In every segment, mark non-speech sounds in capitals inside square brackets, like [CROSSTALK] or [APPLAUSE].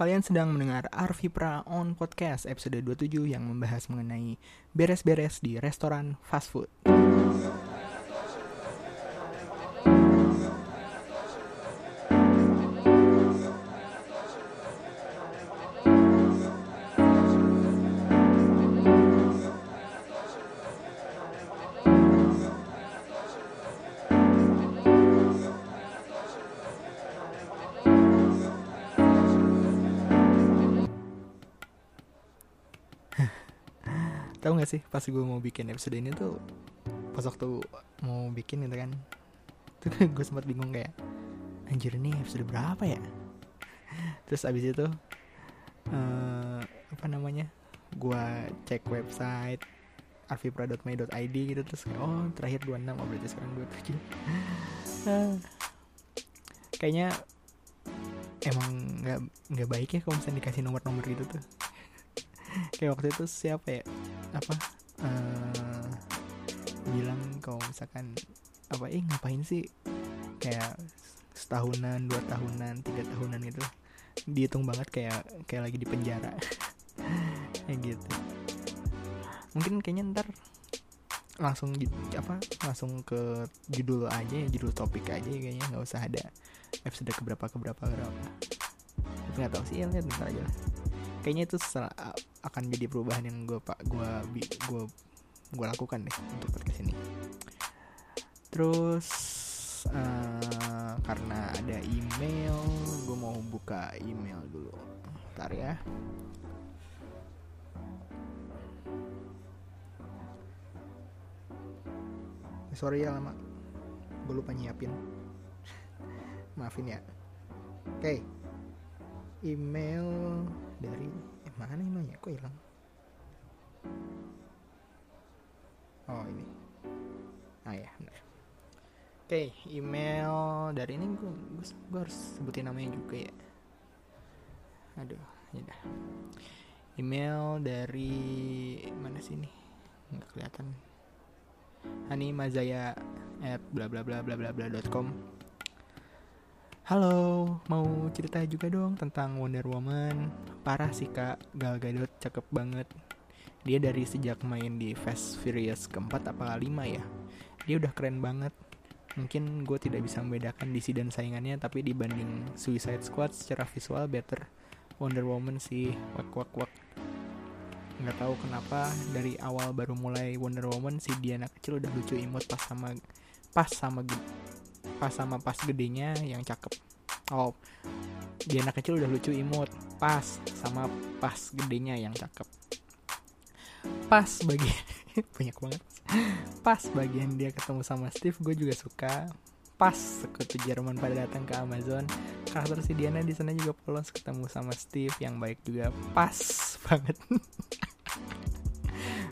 kalian sedang mendengar Arvi Pra on Podcast episode 27 yang membahas mengenai beres-beres di restoran fast food. Sih pas gue mau bikin episode ini tuh pas waktu mau bikin gitu kan. [LAUGHS] Tuh gue sempat bingung kayak anjir ini episode berapa ya? [LAUGHS] Terus abis itu eh apa namanya gue cek website arvipra.my.id gitu terus kayak, oh terakhir 26 oh berarti sekarang 27 Ah. [LAUGHS] kayaknya emang nggak nggak baik ya kalau misalnya dikasih nomor-nomor gitu tuh. Kayak waktu itu siapa ya apa eh bilang kalau misalkan apa eh ngapain sih? Kayak setahunan dua tahunan tiga tahunan gitu dihitung banget kayak kayak lagi di penjara. [LAUGHS] Kayak gitu. Mungkin kayaknya ntar langsung apa langsung ke judul aja ya judul topik aja ya kayaknya. Nggak usah ada episode keberapa keberapa. Keberapa tapi nggak tahu sih ya lihat ntar aja kayaknya itu sel- akan jadi perubahan yang gue pak gue gue gue lakukan deh untuk podcast ini. Terus eh, karena ada email gue mau buka email dulu. Ntar ya. Sorry ya lama. Gue lupa nyiapin. [LAUGHS] Maafin ya. Oke. Email dari eh, mana emailnya kok hilang? Oh ini. Ah ya oke email dari ini gue gue harus sebutin namanya juga ya. Aduh ya dah. Email dari mana sih ini? Nggak kelihatan. Hani Mazaya at bla bla bla bla bla bla dot com Halo, mau cerita juga dong tentang Wonder Woman. Parah sih kak, Gal Gadot cakep banget. Dia dari sejak main di Fast Furious keempat apa lima ya. Dia udah keren banget. Mungkin gue tidak bisa membedakan DC dan saingannya, tapi dibanding Suicide Squad secara visual better. Wonder Woman sih, wak wak wak. Nggak tahu kenapa dari awal baru mulai Wonder Woman si Diana kecil udah lucu imut pas sama pas sama pas sama pas gedenya yang cakep. Oh, Diana kecil udah lucu imut pas sama pas gedenya yang cakep. Pas bagi [LAUGHS] banyak banget. Pas bagian dia ketemu sama Steve gue juga suka. Pas sekutu Jerman pada datang ke Amazon, karakter si Diana di sana juga polos ketemu sama Steve yang baik juga pas [LAUGHS] banget.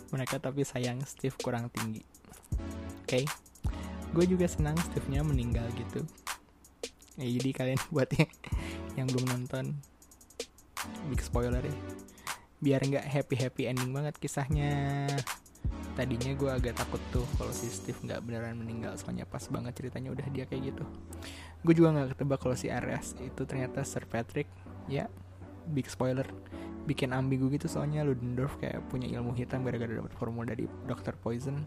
Mereka tapi sayang Steve kurang tinggi. Oke, gue juga senang Steve-nya meninggal gitu. Ya, jadi kalian [LAUGHS] buat yang, yang belum nonton, big spoiler ya. Biar nggak happy happy ending banget kisahnya. Tadinya gue agak takut tuh kalau si Steve nggak beneran meninggal, soalnya pas banget ceritanya udah dia kayak gitu. Gue juga nggak ketebak kalau si Ares itu ternyata Sir Patrick. Ya, big spoiler bikin ambigu gitu soalnya Ludendorff kayak punya ilmu hitam gara-gara dapat formula dari Dr. Poison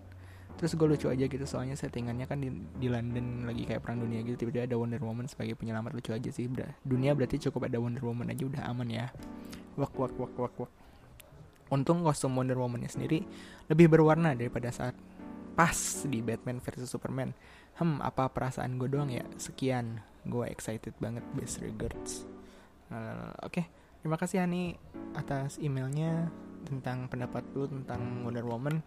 terus gue lucu aja gitu soalnya settingannya kan di, di London lagi kayak perang dunia gitu tiba-tiba ada Wonder Woman sebagai penyelamat lucu aja sih. Ber- dunia berarti cukup ada Wonder Woman aja udah aman ya. Wak wak wak wak wak. Untung kostum Wonder Woman-nya sendiri lebih berwarna daripada saat pas di Batman versus Superman. Hmm apa perasaan gue doang ya? Sekian gue excited banget best regards. Oke Terima kasih Hani atas emailnya tentang pendapat lu tentang Wonder Woman.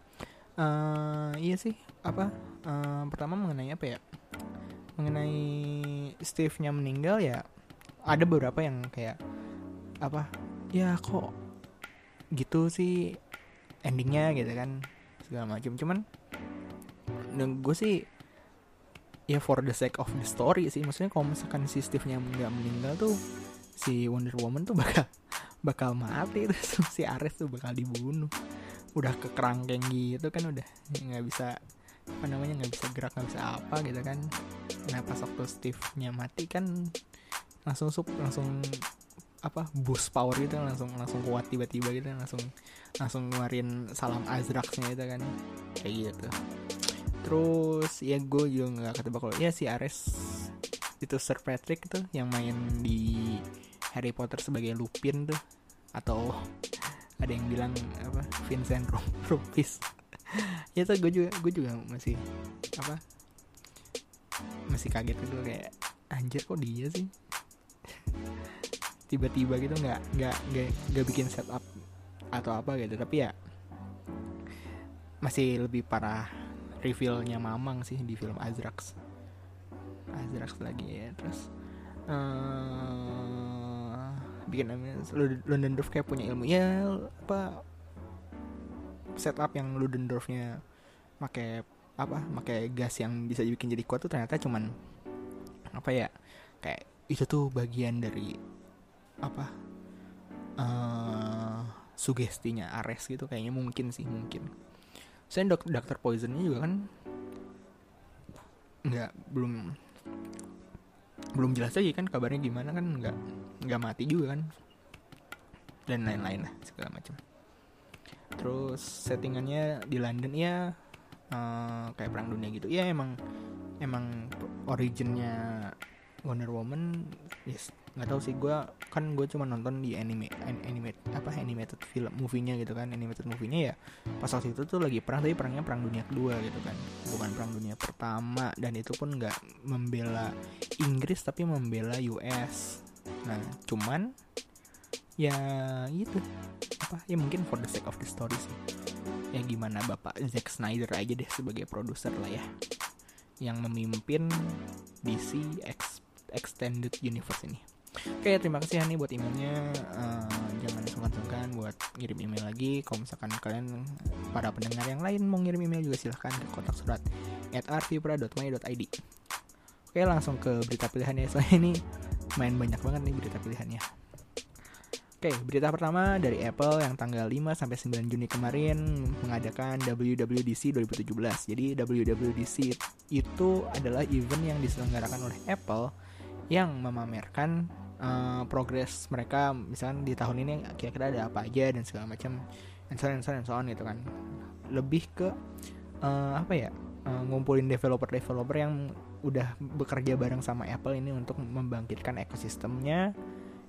Eh iya sih, apa? eh, pertama mengenai apa ya? Mengenai Steve-nya meninggal ya ada beberapa yang kayak apa? Ya kok gitu sih endingnya gitu kan segala macam. Cuman gue sih ya for the sake of the story sih maksudnya kalau misalkan si Steve-nya nggak meninggal tuh si Wonder Woman tuh bakal bakal mati [LAUGHS] terus si Ares tuh bakal dibunuh udah ke kerangkeng gitu kan udah nggak bisa apa namanya nggak bisa gerak nggak bisa apa gitu kan. Nah pas waktu Steve nya mati kan langsung sup langsung apa boost power gitu langsung langsung kuat tiba-tiba gitu langsung langsung ngeluarin salam Azraxnya itu kan. Kayak gitu. Terus ya gue juga nggak ketebak kalau ya si Ares itu Sir Patrick tuh yang main di Harry Potter sebagai Lupin tuh atau ada yang bilang apa Vincent Rumpis [LAUGHS] ya tuh gue juga gue juga masih apa masih kaget gitu kayak anjir kok dia sih? Tiba-tiba gitu nggak nggak nggak bikin setup atau apa gitu. Tapi ya masih lebih parah revealnya Mamang sih di film Azrax. Azrax lagi ya terus uh, bikin Ludendorff kayak punya ilmu. Ya apa setup yang Ludendorffnya pakai apa pakai gas yang bisa bikin jadi kuat tuh ternyata cuman apa ya kayak itu tuh bagian dari apa uh, sugestinya Ares gitu kayaknya mungkin sih mungkin. Saya dok dokter poisonnya juga kan nggak belum belum jelas lagi kan kabarnya gimana kan nggak nggak mati juga kan. Dan lain-lain lah segala macam. Terus settingannya di London ya uh, kayak perang dunia gitu. Ya emang emang originnya Wonder Woman yes. Nggak tahu sih gue kan gue cuma nonton di anime animate apa animated film movie-nya gitu kan animated movie-nya ya. Pas waktu itu tuh lagi perang tapi perangnya perang dunia kedua gitu kan. Bukan perang dunia pertama dan itu pun nggak membela Inggris tapi membela US nah cuman ya gitu apa? Ya mungkin for the sake of the story sih. Ya gimana bapak Zack Snyder aja deh sebagai produser lah ya. Yang memimpin DC Ex Extended Universe ini. Oke terima kasih Hani buat emailnya. Uh, Jangan sungkan-sungkan buat ngirim email lagi. Kalau misalkan kalian para pendengar yang lain mau ngirim email juga silahkan ke kotak surat at Oke langsung ke berita pilihannya Soalnya ini main banyak banget nih berita pilihannya Oke, berita pertama dari Apple yang tanggal 5 sampai 9 Juni kemarin mengadakan WWDC 2017. Jadi WWDC itu adalah event yang diselenggarakan oleh Apple yang memamerkan uh, progres mereka misalnya di tahun ini kira-kira ada apa aja dan segala macam and so on and so on, and so on gitu kan. Lebih ke uh, apa ya? Uh, ngumpulin developer-developer yang udah bekerja bareng sama Apple ini untuk membangkitkan ekosistemnya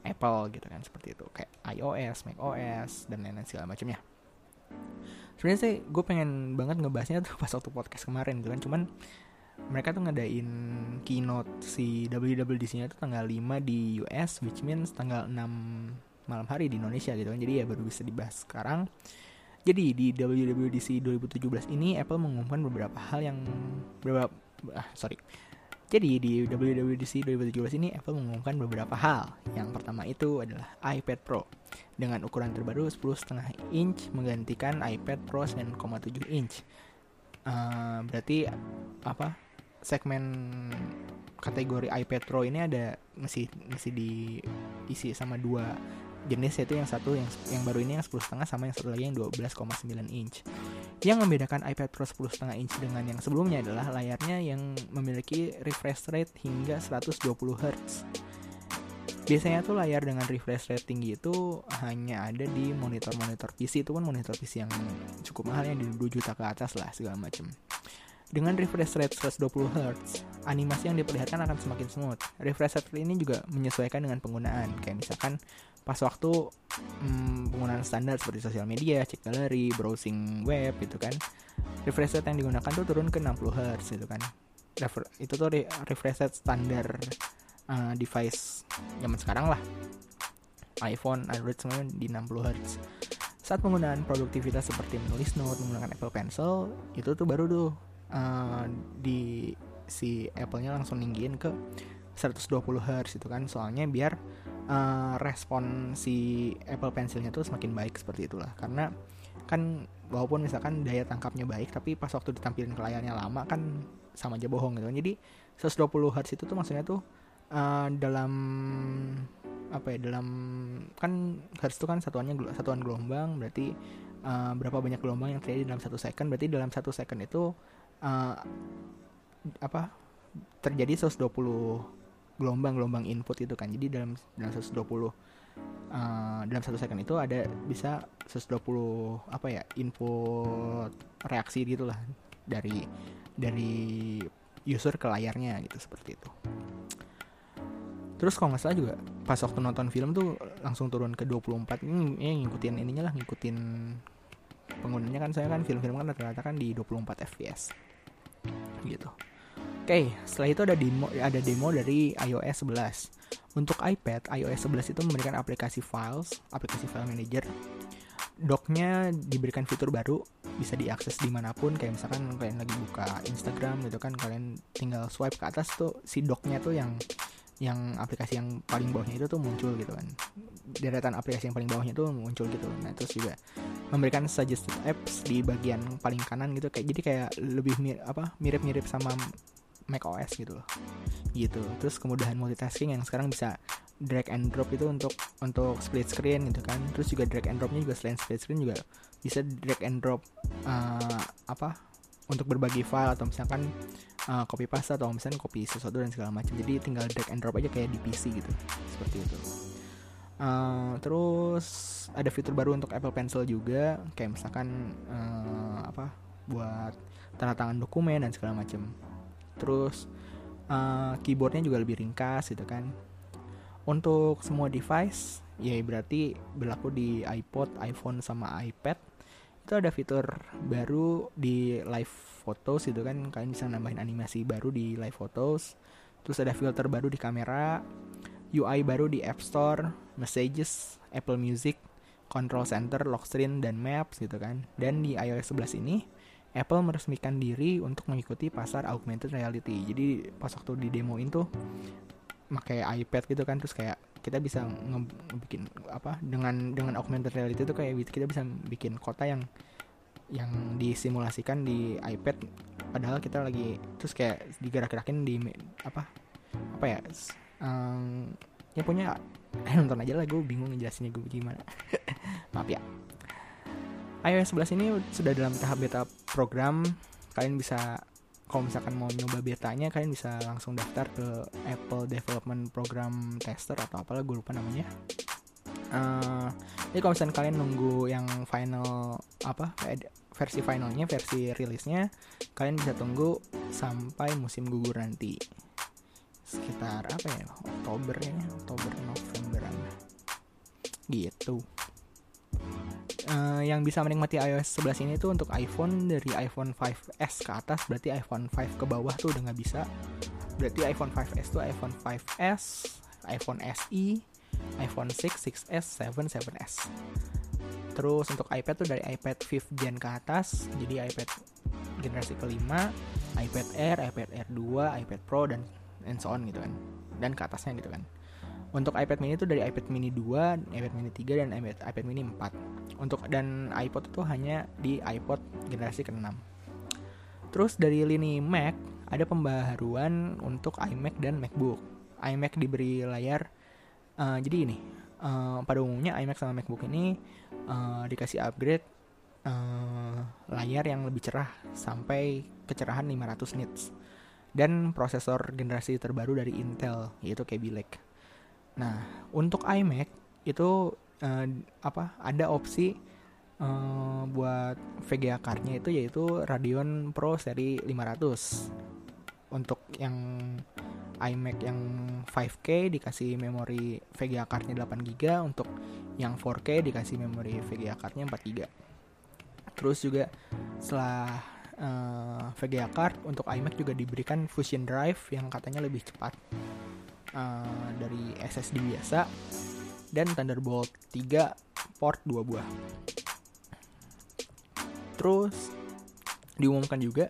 Apple gitu kan seperti itu kayak iOS, macOS dan lain-lain segala macamnya. Sebenarnya sih gue pengen banget ngebahasnya tuh [LAUGHS] pas waktu podcast kemarin gitu kan cuman mereka tuh ngadain keynote si WWDC-nya tuh tanggal 5 di US which means tanggal 6 malam hari di Indonesia gitu kan. Jadi ya baru bisa dibahas sekarang. Jadi di WWDC 2017 ini Apple mengumumkan beberapa hal yang beberapa ah, sorry jadi di WWDC 2017 ini Apple mengumumkan beberapa hal. Yang pertama itu adalah iPad Pro dengan ukuran terbaru 10,5 inch menggantikan iPad Pro 9,7 inch. Uh, berarti apa? Segmen kategori iPad Pro ini ada masih masih diisi sama dua jenis yaitu yang satu yang yang baru ini yang 10,5 sama yang satu lagi yang 12,9 inch. Yang membedakan iPad Pro 10,5 inch dengan yang sebelumnya adalah layarnya yang memiliki refresh rate hingga 120 Hz. Biasanya tuh layar dengan refresh rate tinggi itu hanya ada di monitor-monitor PC itu pun monitor PC yang cukup mahal yang di 2 juta ke atas lah segala macam. Dengan refresh rate 120 Hz, animasi yang diperlihatkan akan semakin smooth. Refresh rate ini juga menyesuaikan dengan penggunaan, kayak misalkan pas waktu hmm, penggunaan standar seperti sosial media, cek galeri, browsing web gitu kan. Refresh rate yang digunakan tuh turun ke 60 Hz gitu kan. Refer itu tuh refresh rate standar uh, device zaman sekarang lah. iPhone, Android semua di 60 Hz. Saat penggunaan produktivitas seperti menulis note menggunakan Apple Pencil, itu tuh baru tuh uh, di si Apple-nya langsung ninggiin ke 120 Hz itu kan. Soalnya biar uh, respon si Apple Pencilnya tuh semakin baik seperti itulah. Karena kan walaupun misalkan daya tangkapnya baik tapi pas waktu ditampilkan ke layarnya lama kan sama aja bohong gitu jadi 120 Hz itu tuh maksudnya tuh uh, dalam apa ya dalam kan Hertz itu kan satuannya satuan gelombang berarti uh, berapa banyak gelombang yang terjadi dalam satu second. Berarti dalam satu second itu uh, apa terjadi 120 gelombang-gelombang input itu kan. Jadi dalam dalam 120 uh, dalam satu second itu ada bisa 120 apa ya input reaksi gitulah dari dari user ke layarnya gitu seperti itu. Terus kalau nggak salah juga pas waktu nonton film tuh langsung turun ke 24 ini ya, ngikutin ininya lah ngikutin penggunanya kan. Saya kan film-film kan rata-rata kan di 24 fps gitu. Oke setelah itu ada demo ada demo dari iOS 11 untuk iPad iOS 11 itu memberikan aplikasi files aplikasi file manager. Docknya diberikan fitur baru bisa diakses di mana pun. Kayak misalkan kalian lagi buka Instagram gitu kan kalian tinggal swipe ke atas tuh si docknya tuh yang yang aplikasi yang paling bawahnya itu tuh muncul gitu kan. Deretan aplikasi yang paling bawahnya tuh muncul gitu. Nah terus juga memberikan suggested apps di bagian paling kanan gitu. Kayak jadi kayak lebih mir apa mirip-mirip sama Mac OS gitu loh. Gitu. Terus kemudahan multitasking yang sekarang bisa drag and drop itu untuk untuk split screen gitu kan. Terus juga drag and dropnya juga selain split screen juga bisa drag and drop uh, apa untuk berbagi file atau misalkan uh, copy paste atau misalnya copy sesuatu dan segala macam. Jadi tinggal drag and drop aja kayak di PC gitu. Seperti itu uh, terus ada fitur baru untuk Apple Pencil juga kayak misalkan uh, apa buat tanda tangan dokumen dan segala macam terus uh, keyboardnya juga lebih ringkas gitu kan. Untuk semua device ya berarti berlaku di iPod, iPhone sama iPad. Itu ada fitur baru di live photos gitu kan. Kalian bisa nambahin animasi baru di live photos. Terus ada filter baru di kamera UI baru di App Store Messages Apple Music Control Center Lock Screen dan Maps gitu kan. Dan di iOS 11 ini Apple meresmikan diri untuk mengikuti pasar augmented reality. Jadi pas waktu di demoin tuh pakai iPad gitu kan terus kayak kita bisa ngebikin apa dengan dengan augmented reality itu kayak kita bisa bikin kota yang yang disimulasikan di iPad. Padahal kita lagi terus kayak digerak-gerakin di apa apa ya um, ya punya [CLEARS THROAT] nonton aja lah gue bingung ngejelasinnya gue gimana. [LAUGHS] Maaf ya. iOS 11 ini sudah dalam tahap beta program. Kalian bisa kalau misalkan mau nyoba betanya kalian bisa langsung daftar ke Apple Development Program Tester atau apalah gue lupa namanya. Uh, jadi kalau misalkan kalian nunggu yang final apa versi finalnya versi rilisnya kalian bisa tunggu sampai musim gugur nanti sekitar apa ya Oktober ya Oktober Novemberan gitu. Uh, yang bisa menikmati iOS 11 ini tuh untuk iPhone dari iPhone 5s ke atas berarti iPhone 5 ke bawah tuh udah nggak bisa. Berarti iPhone 5s tuh iPhone 5s iPhone SE iPhone 6 6s 7 7s terus untuk iPad tuh dari iPad 5th gen ke atas jadi iPad generasi kelima iPad Air, iPad Air 2, iPad Pro dan and so on gitu kan dan ke atasnya gitu kan untuk iPad mini itu dari iPad mini 2, iPad mini 3 dan iPad, iPad mini 4. Untuk dan iPod itu hanya di iPod generasi ke-6. Terus dari lini Mac ada pembaharuan untuk iMac dan MacBook. iMac diberi layar uh, jadi ini uh, pada umumnya iMac sama MacBook ini uh, dikasih upgrade uh, layar yang lebih cerah sampai kecerahan 500 nits dan prosesor generasi terbaru dari Intel yaitu Kaby Lake. Nah, untuk iMac itu uh, apa? Ada opsi uh, buat VGA card-nya itu yaitu Radeon Pro seri 500. Untuk yang iMac yang 5K dikasih memori VGA card-nya 8GB, untuk yang 4K dikasih memori VGA card-nya 4GB. Terus juga setelah uh, VGA card untuk iMac juga diberikan Fusion Drive yang katanya lebih cepat uh, dari SSD biasa dan Thunderbolt 3 port 2 buah. Terus diumumkan juga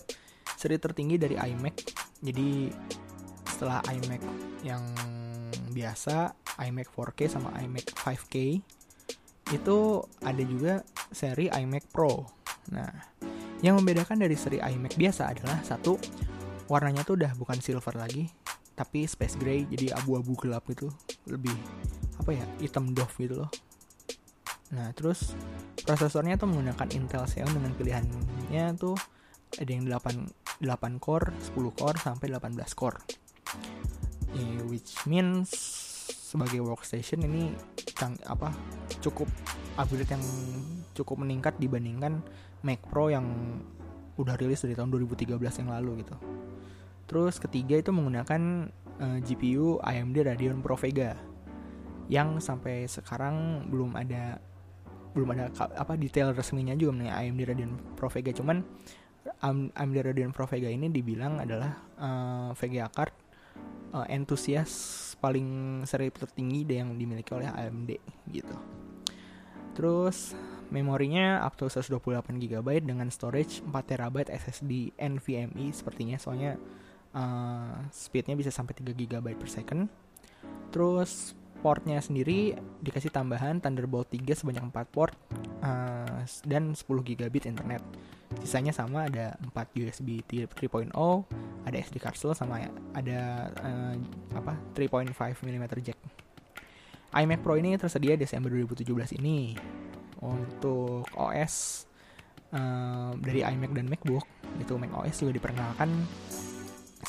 seri tertinggi dari iMac. Jadi setelah iMac yang biasa, iMac 4K sama iMac 5K itu ada juga seri iMac Pro. Nah, yang membedakan dari seri iMac biasa adalah satu warnanya tuh udah bukan silver lagi, tapi space gray jadi abu-abu gelap gitu lebih apa ya hitam doff gitu loh. Nah terus prosesornya tuh menggunakan Intel Xeon dengan pilihannya tuh ada yang 8 8 core 10 core sampai 18 core. Yeah, which means sebagai workstation ini apa cukup upgrade yang cukup meningkat dibandingkan Mac Pro yang udah rilis dari tahun 2013 yang lalu gitu. Terus ketiga itu menggunakan uh, eh, GPU AMD Radeon Pro Vega yang sampai sekarang belum ada belum ada apa detail resminya juga mengenai AMD Radeon Pro Vega cuman AMD Radeon Pro Vega ini dibilang adalah uh, Vega card uh, paling seri tertinggi yang dimiliki oleh AMD gitu. Terus memorinya up to 128 GB dengan storage 4 TB SSD NVMe sepertinya soalnya uh, speednya bisa sampai 3 GB per second. Terus portnya sendiri dikasih tambahan Thunderbolt 3 sebanyak 4 port uh, dan 10 gigabit internet. Sisanya sama ada 4 USB 3.0, ada SD card slot sama ada uh, apa 3.5 mm jack. iMac Pro ini tersedia Desember 2017 ini. Untuk OS uh, dari iMac dan MacBook itu Mac OS juga diperkenalkan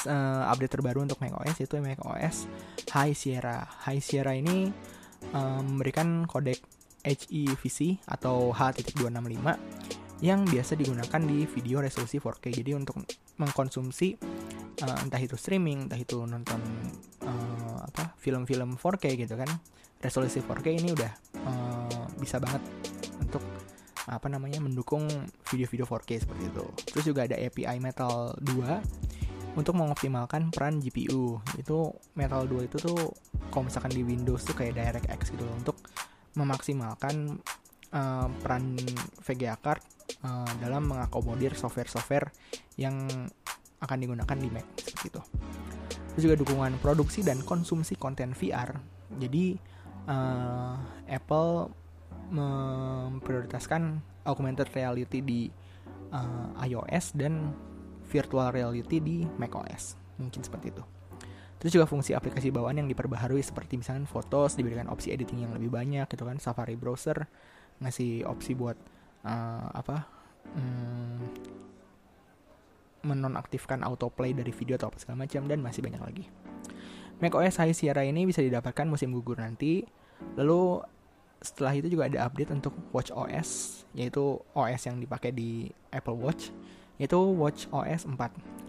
uh, update terbaru untuk macOS itu macOS High Sierra. High Sierra ini um, memberikan kodek HEVC atau H.265 yang biasa digunakan di video resolusi 4K. Jadi untuk mengkonsumsi uh, entah itu streaming, entah itu nonton uh, apa film-film 4K gitu kan, resolusi 4K ini udah uh, bisa banget apa namanya mendukung video-video 4K seperti itu. Terus juga ada API Metal 2 untuk mengoptimalkan peran GPU itu Metal 2 itu tuh kalau misalkan di Windows tuh kayak DirectX gitu loh, untuk memaksimalkan uh, peran VGA card uh, dalam mengakomodir software-software yang akan digunakan di Mac seperti itu. Terus juga dukungan produksi dan konsumsi konten VR. Jadi uh, Apple memprioritaskan augmented reality di uh, iOS dan virtual reality di macOS. Mungkin seperti itu. Terus juga fungsi aplikasi bawaan yang diperbaharui seperti misalnya fotos diberikan opsi editing yang lebih banyak gitu kan. Safari browser ngasih opsi buat uh, apa? Hmm, menonaktifkan autoplay dari video atau apa segala macam dan masih banyak lagi. macOS High Sierra ini bisa didapatkan musim gugur nanti. Lalu setelah itu juga ada update untuk Watch OS yaitu OS yang dipakai di Apple Watch yaitu Watch OS 4.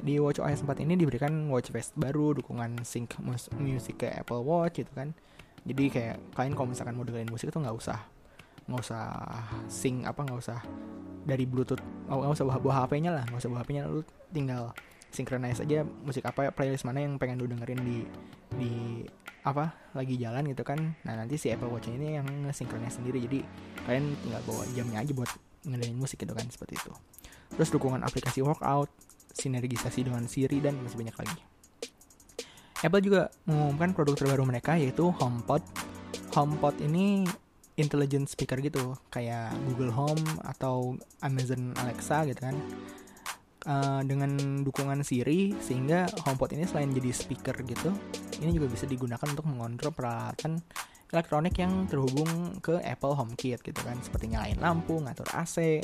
Di Watch OS 4 ini diberikan watch face baru, dukungan sync mus musik ke Apple Watch gitu kan. Jadi kayak kalian kalau misalkan mau dengerin musik itu nggak usah nggak usah sync apa nggak usah dari Bluetooth nggak usah bawa, bawa HP-nya lah nggak usah bawa HP-nya lu tinggal synchronize aja musik apa playlist mana yang pengen lu dengerin di di apa lagi jalan gitu kan nah nanti si Apple Watch ini yang synchronize sendiri jadi kalian tinggal bawa jamnya aja buat ngedengerin musik gitu kan seperti itu terus dukungan aplikasi workout, sinergisasi dengan Siri, dan masih banyak lagi. Apple juga mengumumkan produk terbaru mereka yaitu HomePod. HomePod ini intelligent speaker gitu, kayak Google Home atau Amazon Alexa gitu kan. Uh, dengan dukungan Siri sehingga HomePod ini selain jadi speaker gitu, ini juga bisa digunakan untuk mengontrol peralatan elektronik yang terhubung ke Apple HomeKit gitu kan, seperti nyalain lampu, ngatur AC,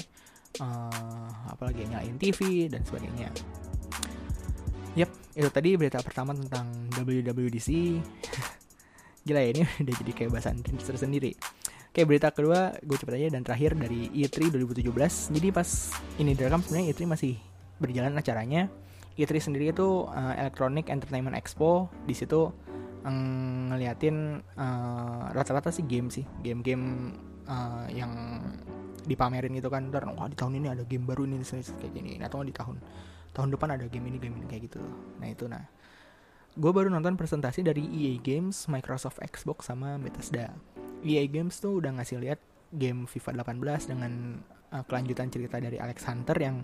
uh, apalagi nyalain TV dan sebagainya. Yap, itu tadi berita pertama tentang WWDC. [LAUGHS] Gila ya, ini [LAUGHS] udah jadi kayak bahasan tersendiri. Oke, berita kedua gue cepet aja dan terakhir dari E3 2017. Jadi pas ini direkam sebenarnya E3 masih berjalan acaranya. E3 sendiri itu uh, Electronic Entertainment Expo. Di situ um, ngeliatin uh, rata-rata sih game sih, game-game uh, yang dipamerin gitu kan ntar wah di tahun ini ada game baru ini kayak gini atau di tahun tahun depan ada game ini game ini kayak gitu nah itu nah gue baru nonton presentasi dari EA Games, Microsoft Xbox sama Bethesda. EA Games tuh udah ngasih lihat game FIFA 18 dengan uh, kelanjutan cerita dari Alex Hunter yang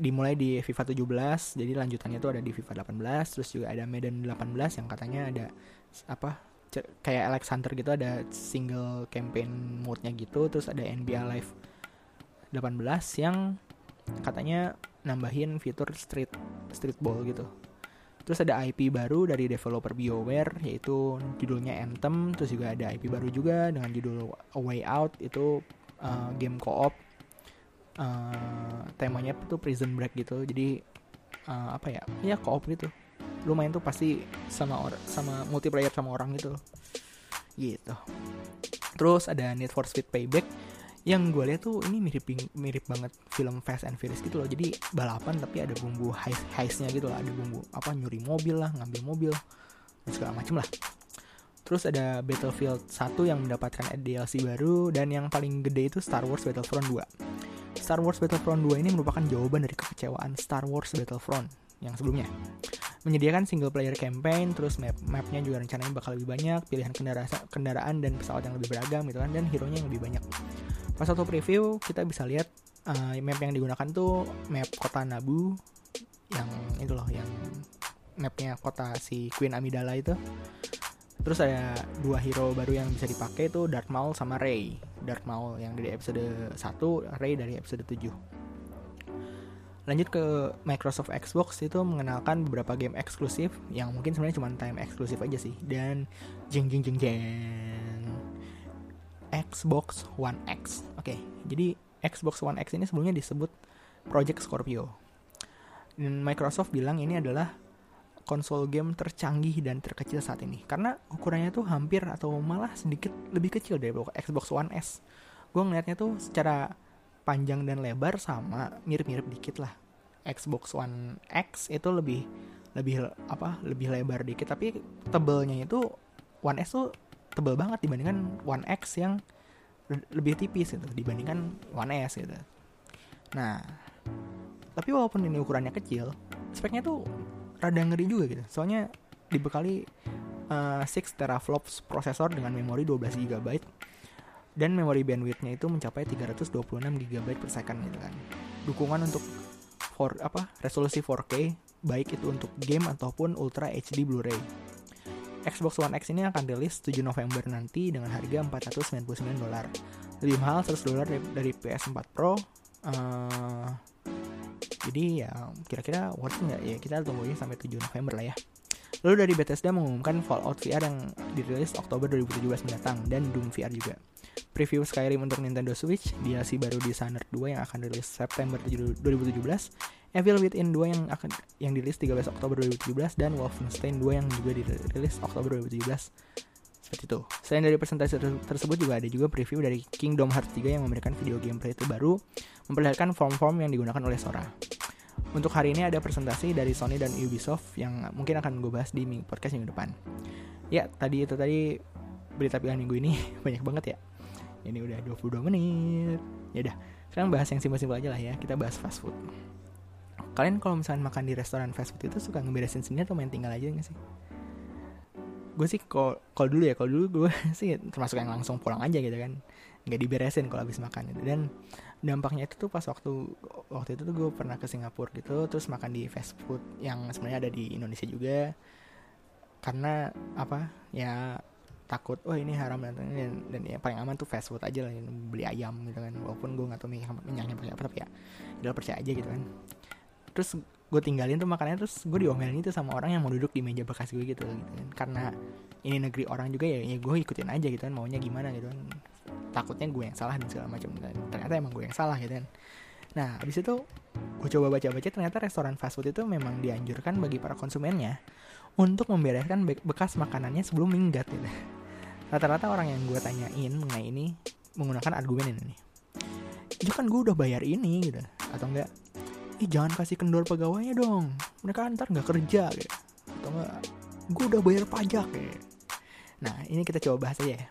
dimulai di FIFA 17 jadi lanjutannya tuh ada di FIFA 18 terus juga ada Madden 18 yang katanya ada apa kayak Alexander gitu ada single campaign mode-nya gitu terus ada NBA Live 18 yang katanya nambahin fitur street street ball gitu. Terus ada IP baru dari developer BioWare yaitu judulnya Anthem terus juga ada IP baru juga dengan judul A Way Out itu uh, game co-op uh, temanya tuh prison break gitu. Jadi uh, apa ya? Ya co-op gitu. Lumayan tuh pasti sama orang sama multiplayer sama orang gitu. Gitu. Terus ada Need for Speed Payback. Yang gue lihat tuh ini mirip mirip banget film Fast and Furious gitu loh. Jadi balapan tapi ada bumbu heist heistnya gitu lah. Ada bumbu apa nyuri mobil lah ngambil mobil dan segala macem lah. Terus ada Battlefield 1 yang mendapatkan DLC baru dan yang paling gede itu Star Wars Battlefront 2 Star Wars Battlefront 2 ini merupakan jawaban dari kekecewaan Star Wars Battlefront yang sebelumnya. Menyediakan single player campaign terus map mapnya juga rencananya bakal lebih banyak pilihan kendaraan kendaraan dan pesawat yang lebih beragam gitu kan dan hero nya yang lebih banyak. Pas satu preview kita bisa lihat uh, map yang digunakan tuh map kota Nabu yang itu loh yang mapnya kota si Queen Amidala itu terus ada dua hero baru yang bisa dipakai tuh Darth Maul sama Rey Darth Maul yang dari episode 1 Rey dari episode 7 lanjut ke Microsoft Xbox itu mengenalkan beberapa game eksklusif yang mungkin sebenarnya cuma time eksklusif aja sih dan jeng jeng jeng jeng Xbox One X. Oke, okay, jadi Xbox One X ini sebelumnya disebut Project Scorpio. Microsoft bilang ini adalah konsol game tercanggih dan terkecil saat ini karena ukurannya tuh hampir atau malah sedikit lebih kecil dari Xbox One S. Gue ngeliatnya tuh secara panjang dan lebar sama mirip-mirip dikit lah. Xbox One X itu lebih lebih apa lebih lebar dikit tapi tebelnya itu One S tuh tebel banget dibandingkan One X yang lebih tipis gitu dibandingkan One S gitu. Nah, tapi walaupun ini ukurannya kecil, speknya tuh rada ngeri juga gitu. Soalnya dibekali uh, 6 teraflops prosesor dengan memori 12 GB dan memori bandwidthnya itu mencapai 326 GB per second gitu kan. Dukungan untuk for apa resolusi 4K baik itu untuk game ataupun Ultra HD Blu-ray Xbox One X ini akan rilis 7 November nanti dengan harga 499 dolar. Lebih mahal 100 dolar dari, dari PS4 Pro. Uh, jadi ya kira-kira worth nggak ya kita tunggu ini sampai 7 November lah ya. Lalu dari Bethesda mengumumkan Fallout VR yang dirilis Oktober 2017 mendatang dan Doom VR juga. Preview Skyrim untuk Nintendo Switch, DLC baru Dishonored 2 yang akan rilis September 2017, Evil Within 2 yang akan yang dirilis 13 Oktober 2017 dan Wolfenstein 2 yang juga dirilis Oktober 2017 seperti itu. Selain dari presentasi tersebut juga ada juga preview dari Kingdom Hearts 3 yang memberikan video gameplay terbaru memperlihatkan form-form yang digunakan oleh Sora. Untuk hari ini ada presentasi dari Sony dan Ubisoft yang mungkin akan gue bahas di podcast minggu depan. Ya, tadi itu tadi berita pilihan minggu ini [LAUGHS] banyak banget ya. Ini udah 22 menit. Ya udah, sekarang bahas yang simpel-simpel aja lah ya. Kita bahas fast food kalian kalau misalnya makan di restoran fast food itu suka ngeberesin sendiri atau main tinggal aja gak sih gue sih kalau dulu ya kalau dulu gue [LAUGHS] sih termasuk yang langsung pulang aja gitu kan. Nggak diberesin kalau habis makan gitu. Dan dampaknya itu tuh pas waktu waktu itu tuh gue pernah ke Singapura gitu terus makan di fast food yang sebenarnya ada di Indonesia juga. Karena apa? Ya takut oh ini haram dan dan, dan ya paling aman tuh fast food aja lah beli ayam gitu kan. Walaupun gue nggak tahu minyaknya pakai apa tapi ya udah percaya aja gitu kan. Terus gue tinggalin tuh makannya terus gue diomelin itu sama orang yang mau duduk di meja bekas gue gitu, gitu kan. Karena ini negeri orang juga ya, ya gue ikutin aja gitu kan maunya gimana gitu kan. Takutnya gue yang salah dan segala macam dan ternyata emang gue yang salah gitu kan. Nah abis itu gue coba baca-baca ternyata restoran fast food itu memang dianjurkan bagi para konsumennya untuk membereskan bekas makanannya sebelum minggat gitu. Rata-rata orang yang gue tanyain mengenai ini menggunakan argumen ini itu kan gue udah bayar ini gitu. Atau enggak ih jangan kasih kendor pegawainya dong. Mereka ntar nggak kerja gitu atau enggak gue udah bayar pajak ya nah ini kita coba bahas aja ya.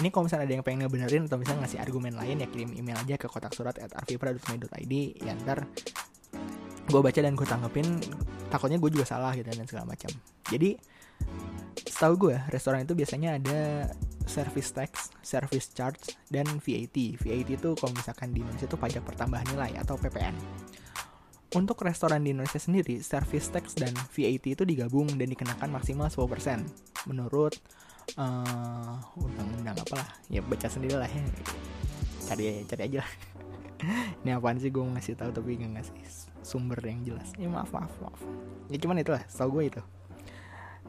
Ini kalau misalnya ada yang pengen ngebenerin atau misalnya ngasih argumen lain ya kirim email aja ke kotak surat at arvipra.my.id ya ntar gue baca dan gue tanggepin. Takutnya gue juga salah gitu dan segala macam. Jadi setahu gue restoran itu biasanya ada service tax, service charge, dan VAT. VAT itu kalau misalkan di Indonesia itu pajak pertambahan nilai atau PPN. Untuk restoran di Indonesia sendiri, service tax dan VAT itu digabung dan dikenakan maksimal 10% menurut uh, undang-undang apalah. Ya baca sendiri lah ya. Cari cari aja lah. [LAUGHS] Ini apaan sih gue ngasih tahu tapi nggak ngasih sumber yang jelas. Ya maaf maaf maaf. Ya cuman itulah, tau gue itu.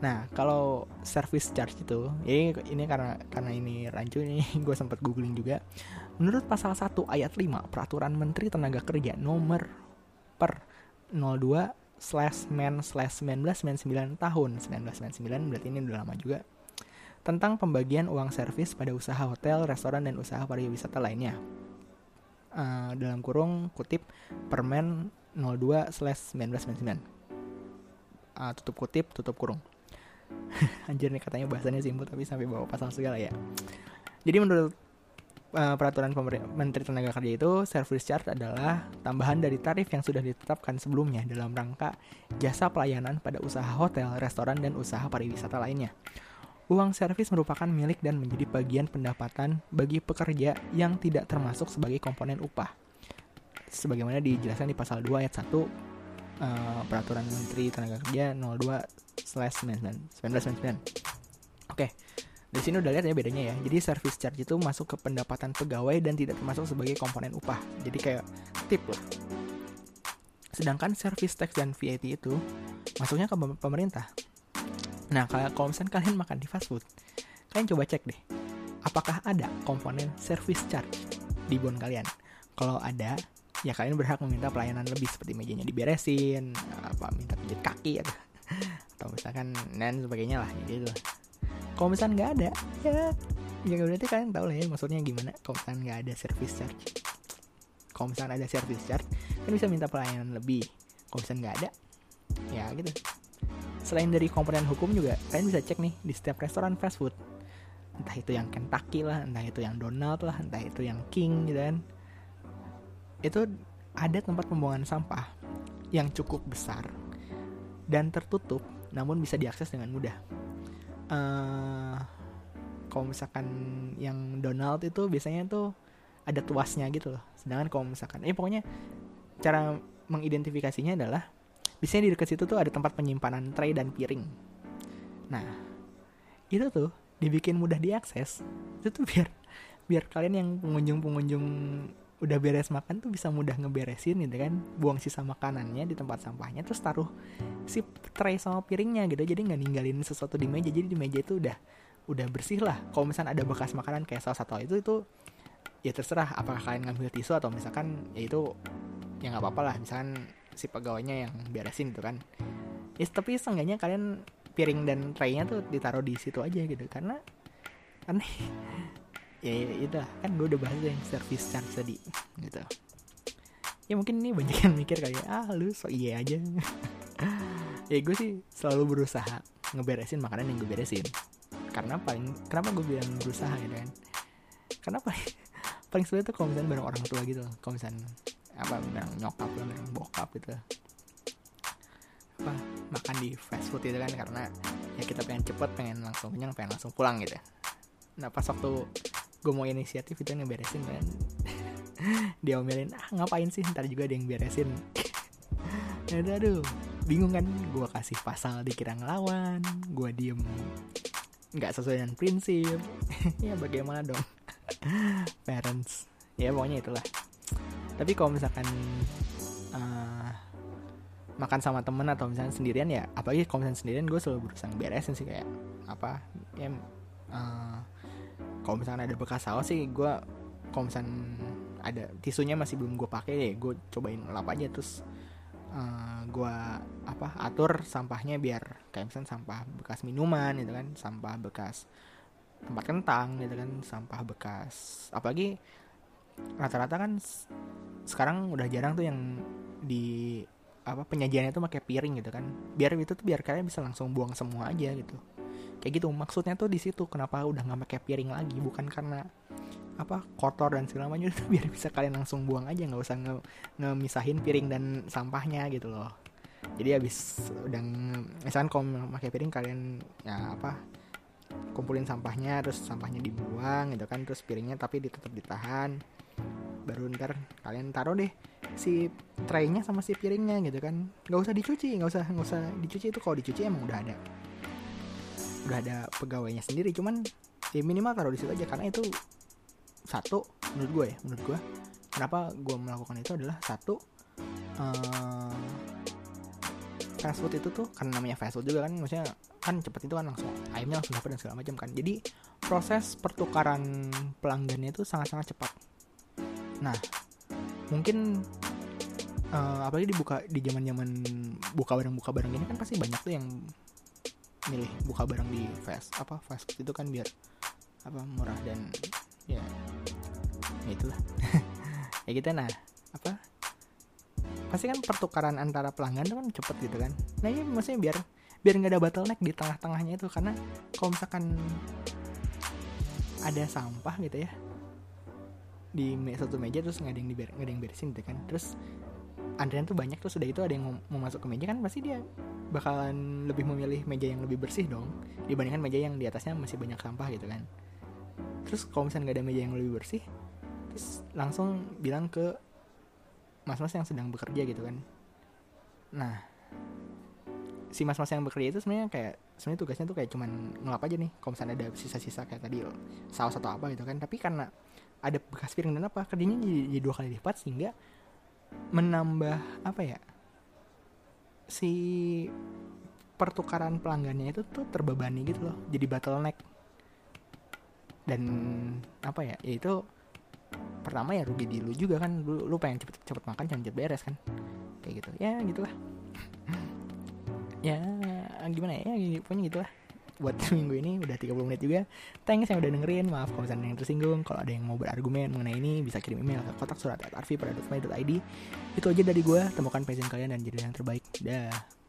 Nah, kalau service charge itu, ya ini karena karena ini rancu ini [LAUGHS] gue sempat googling juga. Menurut pasal 1 ayat 5 Peraturan Menteri Tenaga Kerja nomor per 02 slash men slash 1999 tahun 1999 berarti ini udah lama juga tentang pembagian uang servis pada usaha hotel, restoran, dan usaha pariwisata lainnya. Uh, dalam kurung kutip Permen 02 1999. Uh, tutup kutip, tutup kurung. [LAUGHS] Anjir nih katanya bahasanya simpel tapi sampai bawa pasal segala ya. Jadi menurut uh, peraturan Menteri Tenaga Kerja itu service charge adalah tambahan dari tarif yang sudah ditetapkan sebelumnya dalam rangka jasa pelayanan pada usaha hotel, restoran, dan usaha pariwisata lainnya. Uang servis merupakan milik dan menjadi bagian pendapatan bagi pekerja yang tidak termasuk sebagai komponen upah. Sebagaimana dijelaskan di pasal 2 ayat 1 eh, Peraturan Menteri Tenaga Kerja 02 1999. Oke. Di sini udah lihat ya bedanya ya. Jadi service charge itu masuk ke pendapatan pegawai dan tidak termasuk sebagai komponen upah. Jadi kayak tip lah. Sedangkan service tax dan VAT itu masuknya ke pemerintah. Nah, kalau misalnya kalian makan di fast food, kalian coba cek deh, apakah ada komponen service charge di bon kalian? Kalau ada, ya kalian berhak meminta pelayanan lebih seperti mejanya diberesin, apa minta pijat kaki atau, atau misalkan dan sebagainya lah gitu. Kalau misalnya nggak ada, ya ya berarti kalian tahu lah ya maksudnya gimana kalau misalnya nggak ada service charge. Kalau misalnya ada service charge, kan bisa minta pelayanan lebih. Kalau misalnya nggak ada, ya gitu selain dari komponen hukum juga kalian bisa cek nih di setiap restoran fast food entah itu yang Kentucky lah entah itu yang Donald lah entah itu yang King gitu kan itu ada tempat pembuangan sampah yang cukup besar dan tertutup namun bisa diakses dengan mudah uh, kalau misalkan yang Donald itu biasanya tuh ada tuasnya gitu loh sedangkan kalau misalkan eh pokoknya cara mengidentifikasinya adalah Biasanya di dekat situ tuh ada tempat penyimpanan tray dan piring. Nah, itu tuh dibikin mudah diakses. Itu tuh biar biar kalian yang pengunjung-pengunjung udah beres makan tuh bisa mudah ngeberesin gitu kan. Buang sisa makanannya di tempat sampahnya terus taruh si tray sama piringnya gitu. Jadi nggak ninggalin sesuatu di meja. Jadi di meja itu udah udah bersih lah. Kalau misalnya ada bekas makanan kayak saus atau itu itu ya terserah apakah kalian ngambil tisu atau misalkan ya itu ya nggak apa-apa lah. Misalkan si pegawainya yang beresin gitu kan. Ya tapi seenggaknya kalian piring dan traynya tuh ditaruh di situ aja gitu. Karena aneh ya, ya itu kan gue udah bahas yang service charge tadi gitu. Ya mungkin ini banyak yang mikir kayak ah lu so iya aja. [LAUGHS] Ya gue sih selalu berusaha ngeberesin makanan yang gue beresin. Karena paling kenapa gue bilang berusaha gitu kan? Karena paling [LAUGHS] paling sulit tuh kalau misalnya bareng orang tua gitu. Kalau misalnya apa bilang nyokap lah bilang bokap gitu. Apa makan di fast food itu kan. Karena ya kita pengen cepet pengen langsung kenyang pengen langsung pulang gitu. Nah pas waktu gue mau inisiatif itu ngeberesin kan [LAUGHS] dia omelin ah ngapain sih? Ntar juga ada yang beresin. [LAUGHS] Aduh, aduh. Bingung kan? Gue kasih pasal dikira ngelawan. Gue diem. Nggak sesuai dengan prinsip. [LAUGHS] Ya bagaimana dong? Parents. Ya pokoknya itulah. Tapi kalau misalkan uh, makan sama temen atau misalnya sendirian ya apalagi kalau misalnya sendirian gue selalu berusaha beresin sih kayak apa ya uh, kalau misalnya ada bekas saus sih gue kalau misalnya ada tisunya masih belum gue pakai deh gue cobain lap aja terus uh, eh, gue apa atur sampahnya biar kayak misalnya sampah bekas minuman gitu kan sampah bekas tempat kentang gitu kan sampah bekas apalagi rata-rata kan sekarang udah jarang tuh yang di apa penyajiannya tuh pakai piring gitu kan biar itu tuh biar kalian bisa langsung buang semua aja gitu kayak gitu maksudnya tuh di situ kenapa udah nggak pakai piring lagi? Bukan karena apa kotor dan segala macam itu [LAUGHS] biar bisa kalian langsung buang aja nggak usah nge ngemisahin piring dan sampahnya gitu loh. Jadi habis udah misalkan kalau pakai piring kalian ya apa kumpulin sampahnya terus sampahnya dibuang gitu kan terus piringnya tapi tetap ditahan. Baru ntar kalian taruh deh si traynya sama si piringnya gitu kan. Nggak usah dicuci nggak usah nggak usah dicuci. Itu kalau dicuci emang udah ada udah ada pegawainya sendiri. Cuman ya minimal taruh di situ aja karena itu satu menurut gue ya menurut gue kenapa gue melakukan itu adalah satu uh, fast food itu tuh karena namanya fast food juga kan maksudnya kan cepet itu kan langsung ayamnya langsung dapat dan segala macam kan. Jadi proses pertukaran pelanggannya itu sangat-sangat cepat. Nah mungkin uh, apalagi dibuka di zaman zaman buka barang buka barang ini kan pasti banyak tuh yang milih buka barang di fast apa fast itu kan biar apa murah dan ya ya itulah. [LAUGHS] Ya gitu nah apa pasti kan pertukaran antara pelanggan itu kan cepet gitu kan. Nah ini maksudnya biar biar nggak ada bottleneck di tengah-tengahnya itu karena kalau misalkan ada sampah gitu ya di satu meja terus nggak ada yang diber nggak ada yang beresin gitu kan. Terus antrian tuh banyak terus sudah itu ada yang mau, mau masuk ke meja kan pasti dia bakalan lebih memilih meja yang lebih bersih dong dibandingkan meja yang di atasnya masih banyak sampah gitu kan. Terus kalau misalnya nggak ada meja yang lebih bersih terus langsung bilang ke mas-mas yang sedang bekerja gitu kan. Nah si mas-mas yang bekerja itu sebenarnya kayak sebenarnya tugasnya tuh kayak cuman ngelap aja nih kalau misalnya ada sisa-sisa kayak tadi saus atau apa gitu kan. Tapi karena ada bekas piring dan apa kerjanya jadi, jadi dua kali lipat sehingga menambah apa ya si pertukaran pelanggannya itu tuh terbebani gitu loh jadi bottleneck. Dan apa ya ya itu pertama ya rugi di lu juga kan lu, lu pengen cepet cepet makan jangan cepet beres kan. Kayak gitu ya gitulah. Ya gimana ya pokoknya gitulah buat [LAUGHS] minggu ini udah 30 menit juga. Thanks yang udah dengerin maaf kalau misalnya yang tersinggung. Kalau ada yang mau berargumen mengenai ini bisa kirim email ke kotak surat at arvi itu aja dari gue temukan passion kalian dan jadi yang terbaik. Dah